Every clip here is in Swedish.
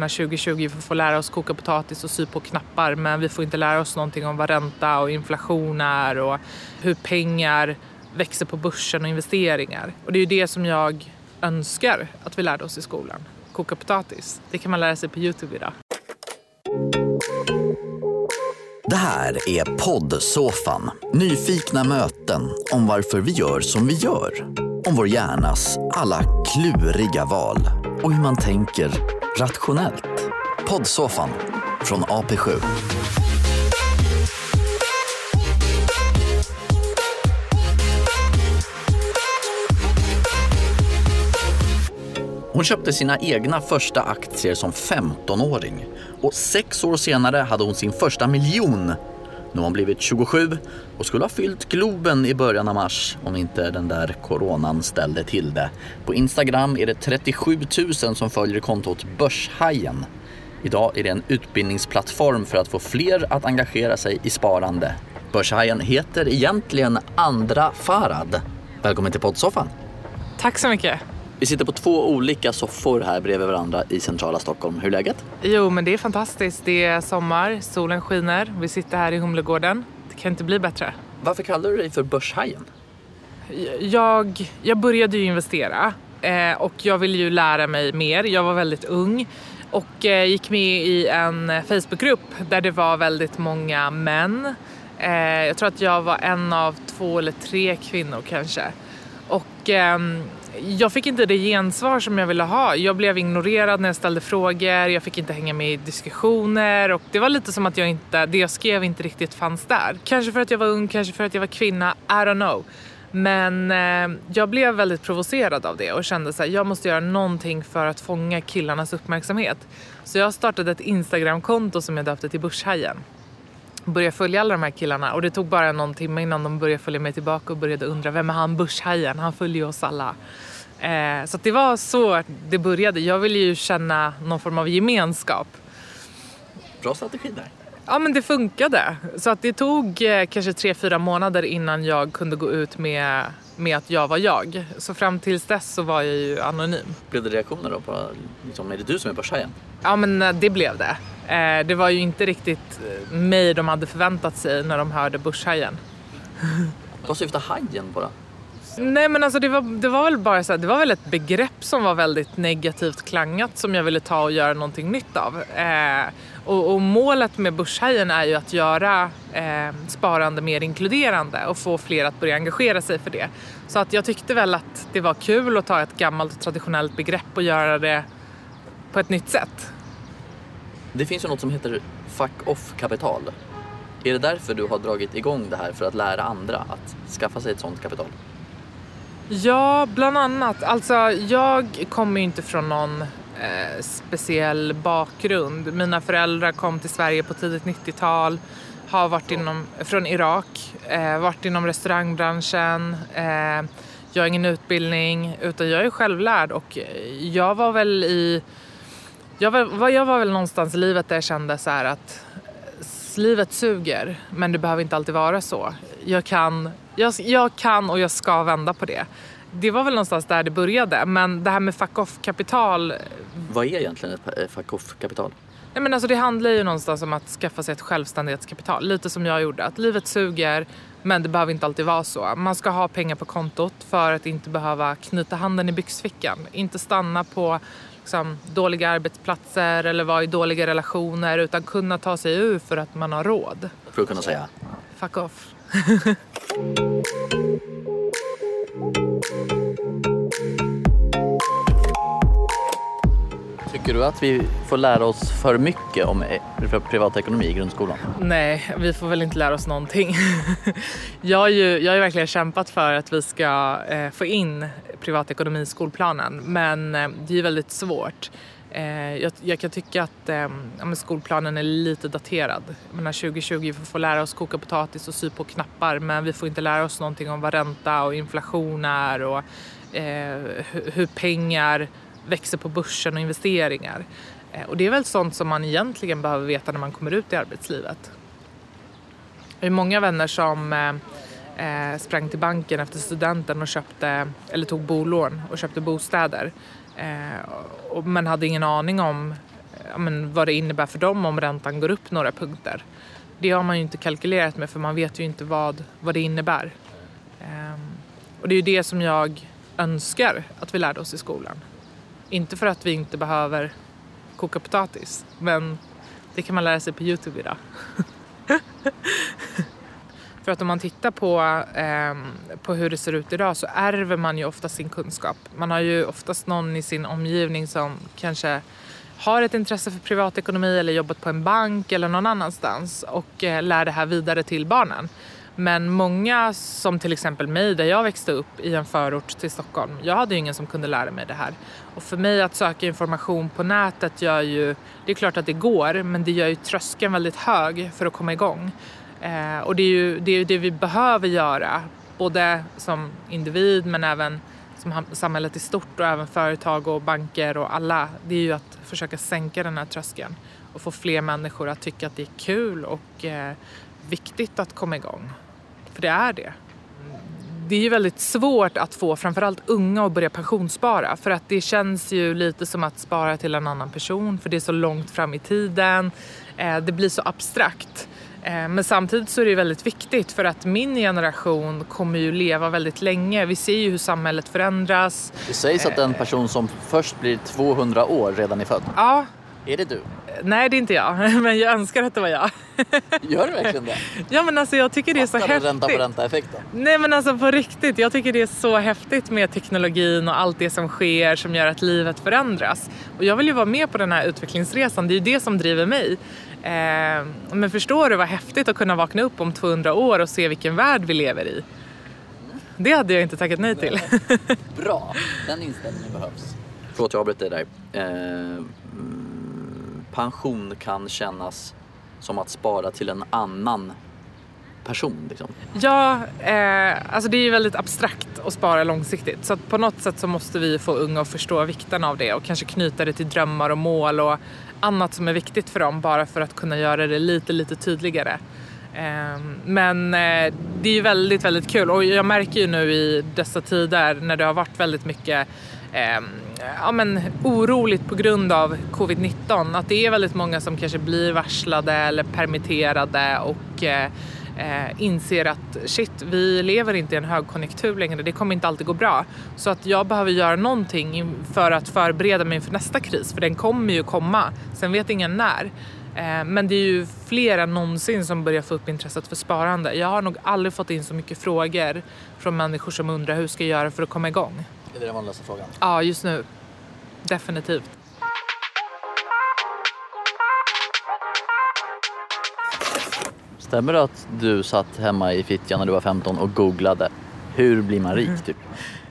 menar 2020 vi får lära oss koka potatis och sy på knappar men vi får inte lära oss någonting om vad ränta och inflation är och hur pengar växer på börsen och investeringar. Och det är ju det som jag önskar att vi lärde oss i skolan. Koka potatis. Det kan man lära sig på Youtube idag. Det här är poddsoffan. Nyfikna möten om varför vi gör som vi gör. Om vår hjärnas alla kluriga val och hur man tänker rationellt. Poddsoffan från AP7. Hon köpte sina egna första aktier som 15-åring och sex år senare hade hon sin första miljon. Nu har hon blivit 27 och skulle ha fyllt Globen i början av mars om inte den där coronan ställde till det. På Instagram är det 37 000 som följer kontot Börshajen. Idag är det en utbildningsplattform för att få fler att engagera sig i sparande. Börshajen heter egentligen Andra Farad. Välkommen till poddsoffan. Tack så mycket. Vi sitter på två olika soffor här bredvid varandra i centrala Stockholm. Hur är läget? Jo, men det är fantastiskt. Det är sommar, solen skiner. Vi sitter här i Humlegården. Det kan inte bli bättre. Varför kallar du dig för Börshajen? Jag, jag började ju investera eh, och jag ville ju lära mig mer. Jag var väldigt ung och eh, gick med i en Facebookgrupp där det var väldigt många män. Eh, jag tror att jag var en av två eller tre kvinnor kanske. Och ehm, jag fick inte det gensvar som jag ville ha. Jag blev ignorerad när jag ställde frågor, jag fick inte hänga med i diskussioner och det var lite som att jag inte, det jag skrev inte riktigt fanns där. Kanske för att jag var ung, kanske för att jag var kvinna, I don't know. Men eh, jag blev väldigt provocerad av det och kände att jag måste göra någonting för att fånga killarnas uppmärksamhet. Så jag startade ett Instagramkonto som jag döpte till Börshajen började följa alla de här killarna och det tog bara någon timme innan de började följa mig tillbaka och började undra vem är han börshajen? Han följer oss alla. Eh, så det var så det började. Jag ville ju känna någon form av gemenskap. Bra strategi där. Ja men det funkade. Så att det tog eh, kanske tre, fyra månader innan jag kunde gå ut med, med att jag var jag. Så fram tills dess så var jag ju anonym. Blev det reaktioner då på, liksom, är det du som är börshajen? Ja men eh, det blev det. Eh, det var ju inte riktigt eh, mig de hade förväntat sig när de hörde Börshajen. Vad syftar hajen på då? Nej men alltså det var, det var väl bara så här, det var väl ett begrepp som var väldigt negativt klangat som jag ville ta och göra någonting nytt av. Eh, och, och, målet med Börshajen är ju att göra eh, sparande mer inkluderande och få fler att börja engagera sig för det. Så att jag tyckte väl att det var kul att ta ett gammalt traditionellt begrepp och göra det på ett nytt sätt. Det finns ju något som heter fuck off-kapital. Är det därför du har dragit igång det här för att lära andra att skaffa sig ett sånt kapital? Ja, bland annat. Alltså, jag kommer ju inte från någon eh, speciell bakgrund. Mina föräldrar kom till Sverige på tidigt 90-tal, har varit inom, från Irak, eh, varit inom restaurangbranschen. Eh, jag har ingen utbildning, utan jag är självlärd och jag var väl i jag var, jag var väl någonstans i livet där jag kände så att livet suger, men det behöver inte alltid vara så. Jag kan, jag, jag kan och jag ska vända på det. Det var väl någonstans där det började, men det här med fuck off-kapital. Vad är egentligen ett eh, fuck off-kapital? Nej, men alltså det handlar ju någonstans om att skaffa sig ett självständighetskapital. Lite som jag gjorde. Att livet suger, men det behöver inte alltid vara så. Man ska ha pengar på kontot för att inte behöva knyta handen i byxfickan. Inte stanna på liksom, dåliga arbetsplatser eller vara i dåliga relationer utan kunna ta sig ur för att man har råd. För att kunna säga? Fuck off. Tycker du att vi får lära oss för mycket om e- privatekonomi i grundskolan? Nej, vi får väl inte lära oss någonting. jag, har ju, jag har ju verkligen kämpat för att vi ska eh, få in privatekonomi i skolplanen men eh, det är väldigt svårt. Eh, jag, jag, kan tycka att eh, skolplanen är lite daterad. Jag menar, 2020 vi lära oss koka potatis och sy på knappar men vi får inte lära oss någonting om vad ränta och inflation är och eh, hur pengar växer på börsen och investeringar. Eh, och det är väl sånt som man egentligen behöver veta när man kommer ut i arbetslivet. Jag är många vänner som eh, eh, sprang till banken efter studenten och köpte, eller tog bolån och köpte bostäder. Eh, och, men hade ingen aning om eh, ja, men vad det innebär för dem om räntan går upp några punkter. Det har man ju inte kalkylerat med för man vet ju inte vad, vad det innebär. Eh, och det är ju det som jag önskar att vi lärde oss i skolan. Inte för att vi inte behöver koka potatis, men det kan man lära sig på Youtube idag. För att om man tittar på, eh, på hur det ser ut idag så ärver man ju ofta sin kunskap. Man har ju oftast någon i sin omgivning som kanske har ett intresse för privatekonomi eller jobbat på en bank eller någon annanstans och eh, lär det här vidare till barnen. Men många som till exempel mig där jag växte upp i en förort till Stockholm, jag hade ju ingen som kunde lära mig det här. Och för mig att söka information på nätet gör ju, det är klart att det går, men det gör ju tröskeln väldigt hög för att komma igång. Eh, och det är ju det, är det vi behöver göra, både som individ men även som samhället i stort och även företag och banker och alla. Det är ju att försöka sänka den här tröskeln och få fler människor att tycka att det är kul och eh, viktigt att komma igång. För det är det. Det är ju väldigt svårt att få framförallt unga att börja pensionsspara för att det känns ju lite som att spara till en annan person för det är så långt fram i tiden. Eh, det blir så abstrakt. Eh, men samtidigt så är det väldigt viktigt för att min generation kommer ju leva väldigt länge. Vi ser ju hur samhället förändras. Det sägs att den person som först blir 200 år redan är född. Ja. Är det du? Nej, det är inte jag, men jag önskar att det var jag. Gör du verkligen det? Ja, men alltså jag tycker det är så häftigt. ränta på ränta-effekten? Nej, men alltså på riktigt. Jag tycker det är så häftigt med teknologin och allt det som sker som gör att livet förändras. Och jag vill ju vara med på den här utvecklingsresan. Det är ju det som driver mig. Eh, men förstår du vad häftigt att kunna vakna upp om 200 år och se vilken värld vi lever i? Det hade jag inte tackat nej till. Bra, den inställningen behövs. Förlåt, jag avbryter dig där. Eh, pension kan kännas som att spara till en annan person? Liksom? Ja, eh, alltså det är ju väldigt abstrakt att spara långsiktigt. Så på något sätt så måste vi få unga att förstå vikten av det och kanske knyta det till drömmar och mål och annat som är viktigt för dem bara för att kunna göra det lite, lite tydligare. Eh, men eh, det är ju väldigt, väldigt kul och jag märker ju nu i dessa tider när det har varit väldigt mycket eh, ja, men, oroligt på grund av covid-19 att det är väldigt många som kanske blir varslade eller permitterade och eh, eh, inser att shit, vi lever inte i en högkonjunktur längre, det kommer inte alltid gå bra. Så att jag behöver göra någonting för att förbereda mig för nästa kris, för den kommer ju komma. Sen vet ingen när. Eh, men det är ju fler än någonsin som börjar få upp intresset för sparande. Jag har nog aldrig fått in så mycket frågor från människor som undrar hur ska jag göra för att komma igång. Är det den vanligaste frågan? Ja, just nu. Definitivt. Stämmer det att du satt hemma i Fittja när du var 15 och googlade hur blir man rik? Typ?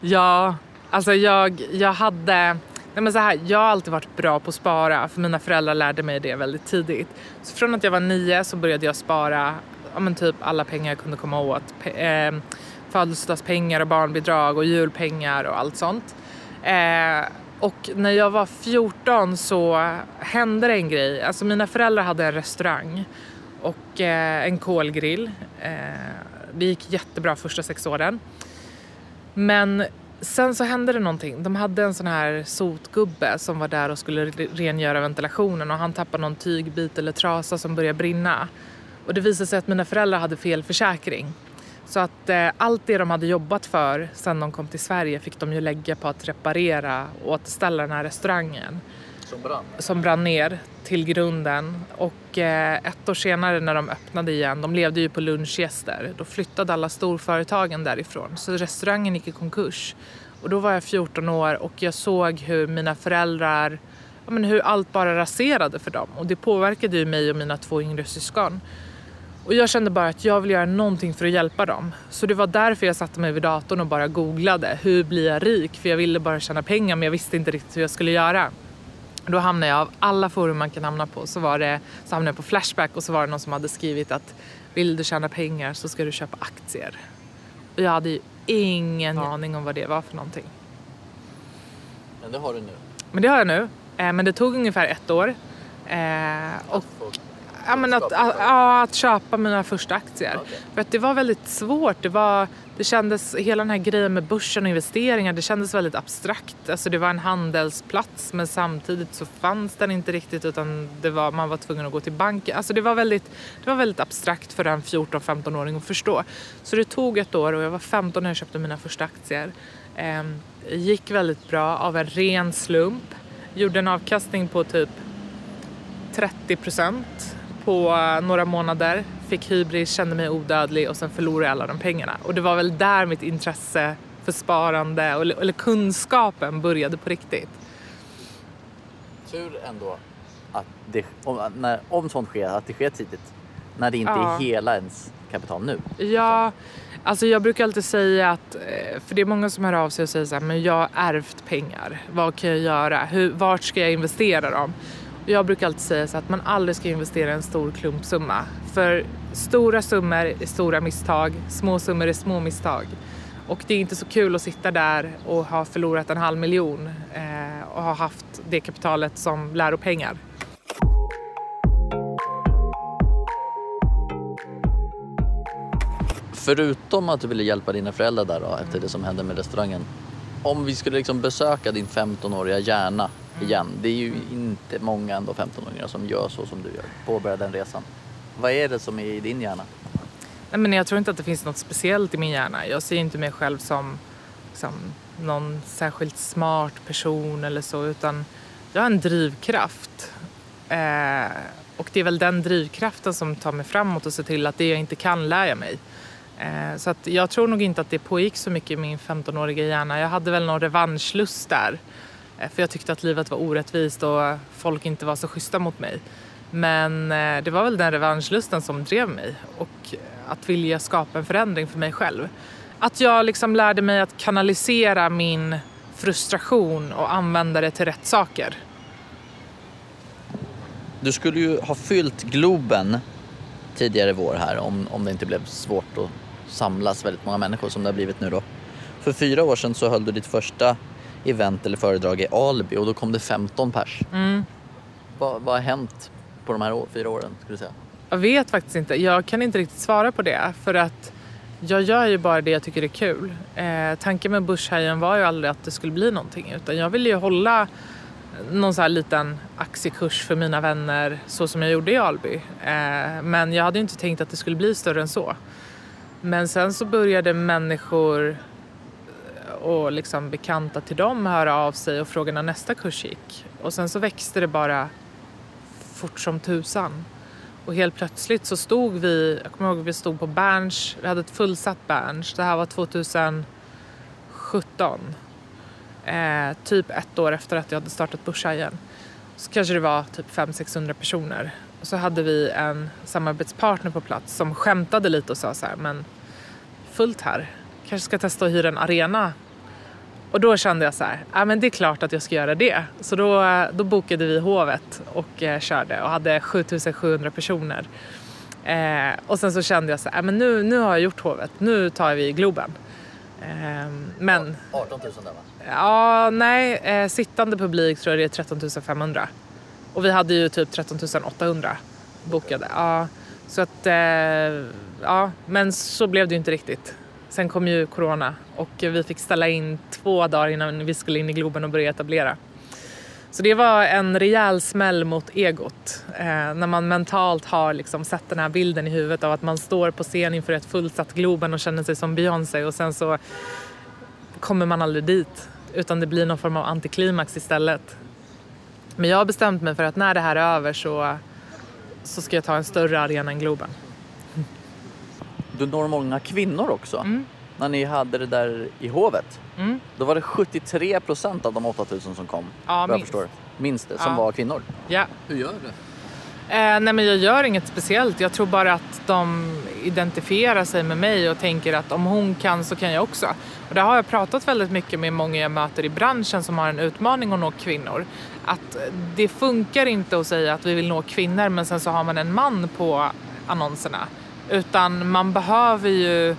Ja, alltså jag, jag hade... Nej men så här, jag har alltid varit bra på att spara för mina föräldrar lärde mig det väldigt tidigt. Så från att jag var nio så började jag spara ja, men typ alla pengar jag kunde komma åt. Pe- eh, födelsedagspengar och barnbidrag och julpengar och allt sånt. Eh, och när jag var 14 så hände det en grej. Alltså mina föräldrar hade en restaurang och eh, en kolgrill. Eh, det gick jättebra första sex åren. Men sen så hände det någonting. De hade en sån här sotgubbe som var där och skulle rengöra ventilationen och han tappade någon tygbit eller trasa som började brinna. Och det visade sig att mina föräldrar hade fel försäkring. Så att eh, allt det de hade jobbat för sen de kom till Sverige fick de ju lägga på att reparera och återställa den här restaurangen. Som brann? Som brann ner till grunden. Och eh, ett år senare när de öppnade igen, de levde ju på lunchgäster, då flyttade alla storföretagen därifrån. Så restaurangen gick i konkurs. Och då var jag 14 år och jag såg hur mina föräldrar, ja, men hur allt bara raserade för dem. Och det påverkade ju mig och mina två yngre syskon. Och jag kände bara att jag vill göra någonting för att hjälpa dem. Så det var därför jag satte mig vid datorn och bara googlade. Hur blir jag rik? För jag ville bara tjäna pengar men jag visste inte riktigt hur jag skulle göra. Då hamnade jag, av alla forum man kan hamna på, så, var det, så hamnade jag på Flashback och så var det någon som hade skrivit att vill du tjäna pengar så ska du köpa aktier. Och jag hade ju ingen aning om vad det var för någonting. Men det har du nu? Men det har jag nu. Eh, men det tog ungefär ett år. Eh, och Ja, men att, att, ja, att köpa mina första aktier. Okej. För att det var väldigt svårt. Det, var, det kändes, hela den här grejen med börsen och investeringar, det kändes väldigt abstrakt. Alltså det var en handelsplats men samtidigt så fanns den inte riktigt utan det var, man var tvungen att gå till banken. Alltså det var väldigt, det var väldigt abstrakt för en 14-15-åring att förstå. Så det tog ett år och jag var 15 när jag köpte mina första aktier. Ehm, gick väldigt bra av en ren slump. Gjorde en avkastning på typ 30 procent på eh, några månader. Fick hybris, kände mig odödlig och sen förlorade jag alla de pengarna. Och det var väl där mitt intresse för sparande eller kunskapen började på riktigt. Tur ändå att det, om, när, om sånt sker, att det sker tidigt. När det inte Ja. är hela ens kapital nu. Ja, alltså jag brukar alltid säga att, eh, för det är många som hör av sig och säger så här, men jag har ärvt pengar. Vad kan jag göra? Hur, vart ska jag investera dem? Jag brukar alltid säga så att man aldrig ska investera en stor klumpsumma. För stora summor är stora misstag, små summor är små misstag. Och det är inte så kul att sitta där och ha förlorat en halv miljon eh, och ha haft det kapitalet som läropengar. Förutom att du ville hjälpa dina föräldrar där då, efter det som hände med restaurangen. Om vi skulle liksom besöka din 15-åriga hjärna igen. Det är ju inte många ändå 15-åringar som gör så som du gör. Påbörjar den resan. Vad är det som är i din hjärna? Nej, men jag tror inte att det finns något speciellt i min hjärna. Jag ser inte mig själv som liksom, någon särskilt smart person eller så utan jag har en drivkraft. Eh, och det är väl den drivkraften som tar mig framåt och ser till att det jag inte kan lär jag mig. Eh, så att jag tror nog inte att det pågick så mycket i min 15-åriga hjärna. Jag hade väl någon revanschlust där. Eh, för jag tyckte att livet var orättvist och folk inte var så schyssta mot mig. Men eh, det var väl den revanschlusten som drev mig och att vilja skapa en förändring för mig själv. Att jag liksom lärde mig att kanalisera min frustration och använda det till rätt saker. Du skulle ju ha fyllt Globen tidigare i vår här om, om det inte blev svårt att samlas väldigt många människor som det har blivit nu då. För fyra år sedan så höll du ditt första event eller föredrag i Alby och då kom det 15 pers. Vad, vad har hänt på de här å- fyra åren skulle du säga? Jag vet faktiskt inte. Jag kan inte riktigt svara på det för att jag gör ju bara det jag tycker är kul. Eh, tanken med Börshajen var ju aldrig att det skulle bli någonting utan jag ville ju hålla någon så här liten aktiekurs för mina vänner så som jag gjorde i Alby. Eh, men jag hade ju inte tänkt att det skulle bli större än så. Men sen så började människor och liksom bekanta till dem höra av sig och fråga när nästa kurs gick. Och sen så växte det bara fort som tusan. Och helt plötsligt så stod vi, jag kommer ihåg vi stod på Berns, vi hade ett fullsatt Berns. Det här var 2017. Eh, typ ett år efter att jag hade startat Börshajen. Så kanske det var typ 500-600 personer. Och så hade vi en samarbetspartner på plats som skämtade lite och sa så här, men fullt här, kanske ska testa att hyra en arena och då kände jag så här, ja men det är klart att jag ska göra det. Så då, då bokade vi Hovet och eh, körde och hade 7700 personer. Eh, och sen så kände jag så här, men nu, nu har jag gjort Hovet, nu tar vi Globen. Eh, men 18 000 där va? ja, nej, eh, sittande publik tror jag det är 13 500. Och vi hade ju typ 13 800 bokade. Ja, så att, eh, ja, men så blev det ju inte riktigt. Sen kom ju corona och vi fick ställa in två dagar innan vi skulle in i Globen och börja etablera. Så det var en rejäl smäll mot egot. Eh, när man mentalt har liksom sett den här bilden i huvudet av att man står på scen inför ett fullsatt Globen och känner sig som Beyoncé och sen så kommer man aldrig dit. Utan det blir någon form av antiklimax istället. Men jag har bestämt mig för att när det här är över så, så ska jag ta en större arena än Globen. Du når många kvinnor också. När ni hade det där i Hovet. Mm. Då var det 73 procent av de 8000 som kom. Ja, minst. förstår. Minst det, som Ja. var kvinnor. Ja. Hur gör du? Eh, nej men jag gör inget speciellt. Jag tror bara att de identifierar sig med mig och tänker att om hon kan så kan jag också. Och där har jag pratat väldigt mycket med många jag möter i branschen som har en utmaning att nå kvinnor. Att det funkar inte att säga att vi vill nå kvinnor men sen så har man en man på annonserna. Utan man behöver ju,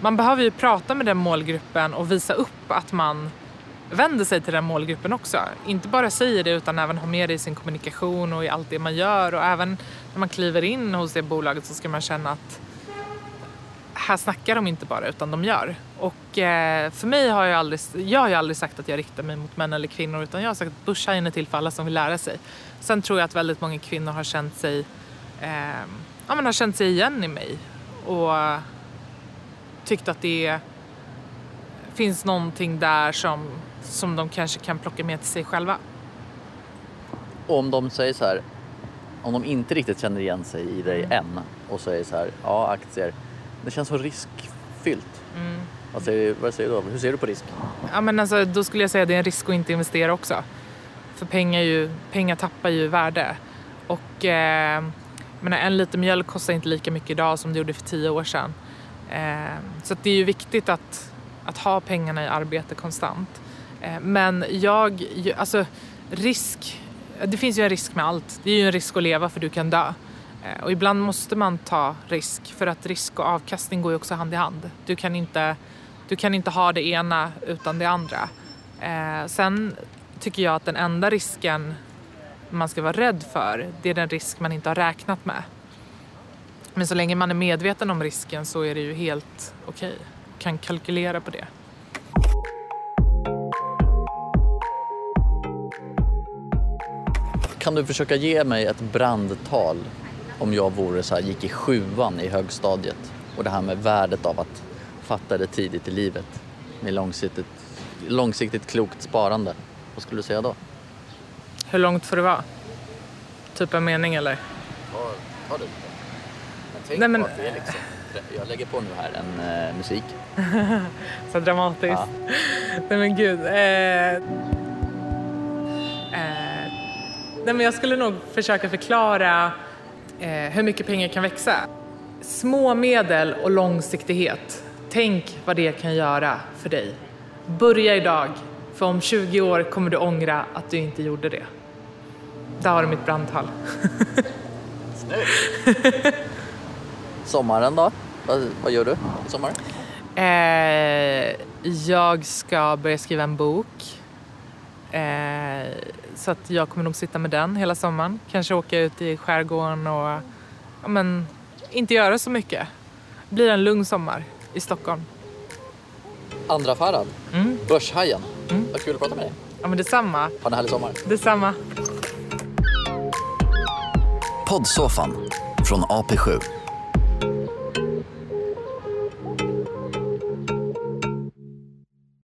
man behöver ju prata med den målgruppen och visa upp att man vänder sig till den målgruppen också. Inte bara säger det utan även har med det i sin kommunikation och i allt det man gör och även när man kliver in hos det bolaget så ska man känna att här snackar de inte bara utan de gör. Och eh, för mig har jag aldrig, jag har ju aldrig sagt att jag riktar mig mot män eller kvinnor utan jag har sagt att börshajen är till för alla som vill lära sig. Sen tror jag att väldigt många kvinnor har känt sig, eh, ja, men har känt sig igen i mig och tyckt att det finns någonting där som, som de kanske kan plocka med till sig själva. Och om de säger så här, om de inte riktigt känner igen sig i dig än och säger så här, ja aktier, det känns så riskfyllt. Mm. Vad, säger, vad säger du då? Hur ser du på risk? Ja, men alltså, då skulle jag säga att det är en risk att inte investera också. För pengar, ju, pengar tappar ju värde. Och eh, menar, en liter mjölk kostar inte lika mycket idag som det gjorde för tio år sedan. Eh, så att det är ju viktigt att, att ha pengarna i arbete konstant. Eh, men jag, alltså risk, det finns ju en risk med allt. Det är ju en risk att leva för du kan dö. Eh, Och ibland måste man ta risk för att risk och avkastning går ju också hand i hand. Du kan inte, du kan inte ha det ena utan det andra. Eh, sen tycker jag att den enda risken man ska vara rädd för, det är den risk man inte har räknat med. Men så länge man är medveten om risken så är det ju helt okej. Kan kalkylera på det. Kan du försöka ge mig ett brandtal om jag vore så här, gick i sjuan i högstadiet och det här med värdet av att fatta det tidigt i livet med långsiktigt, långsiktigt klokt sparande. Vad skulle du säga då? Hur långt får det vara? Typ en mening eller? Ta, ta det lite. tänk Nej, men- på att det är liksom, jag lägger på nu här en eh, musik. Så dramatiskt. Ja. Nej men gud. Eh, eh, nej men jag skulle nog försöka förklara eh, hur mycket pengar kan växa. Små medel och långsiktighet. Tänk vad det kan göra för dig. Börja idag, för om 20 år kommer du ångra att du inte gjorde det. Där har du mitt brandtal. Sommaren då? Vad, vad gör du i sommar? Eh, jag ska börja skriva en bok. Eh, så att jag kommer nog sitta med den hela sommaren. Kanske åka ut i skärgården och ja, men, inte göra så mycket. Det blir en lugn sommar i Stockholm. Andra Farad, Mm. Börshajen. Mm. Vad kul att prata med dig. Ja men detsamma. Ha en härlig sommar. Detsamma. Poddsoffan från AP7.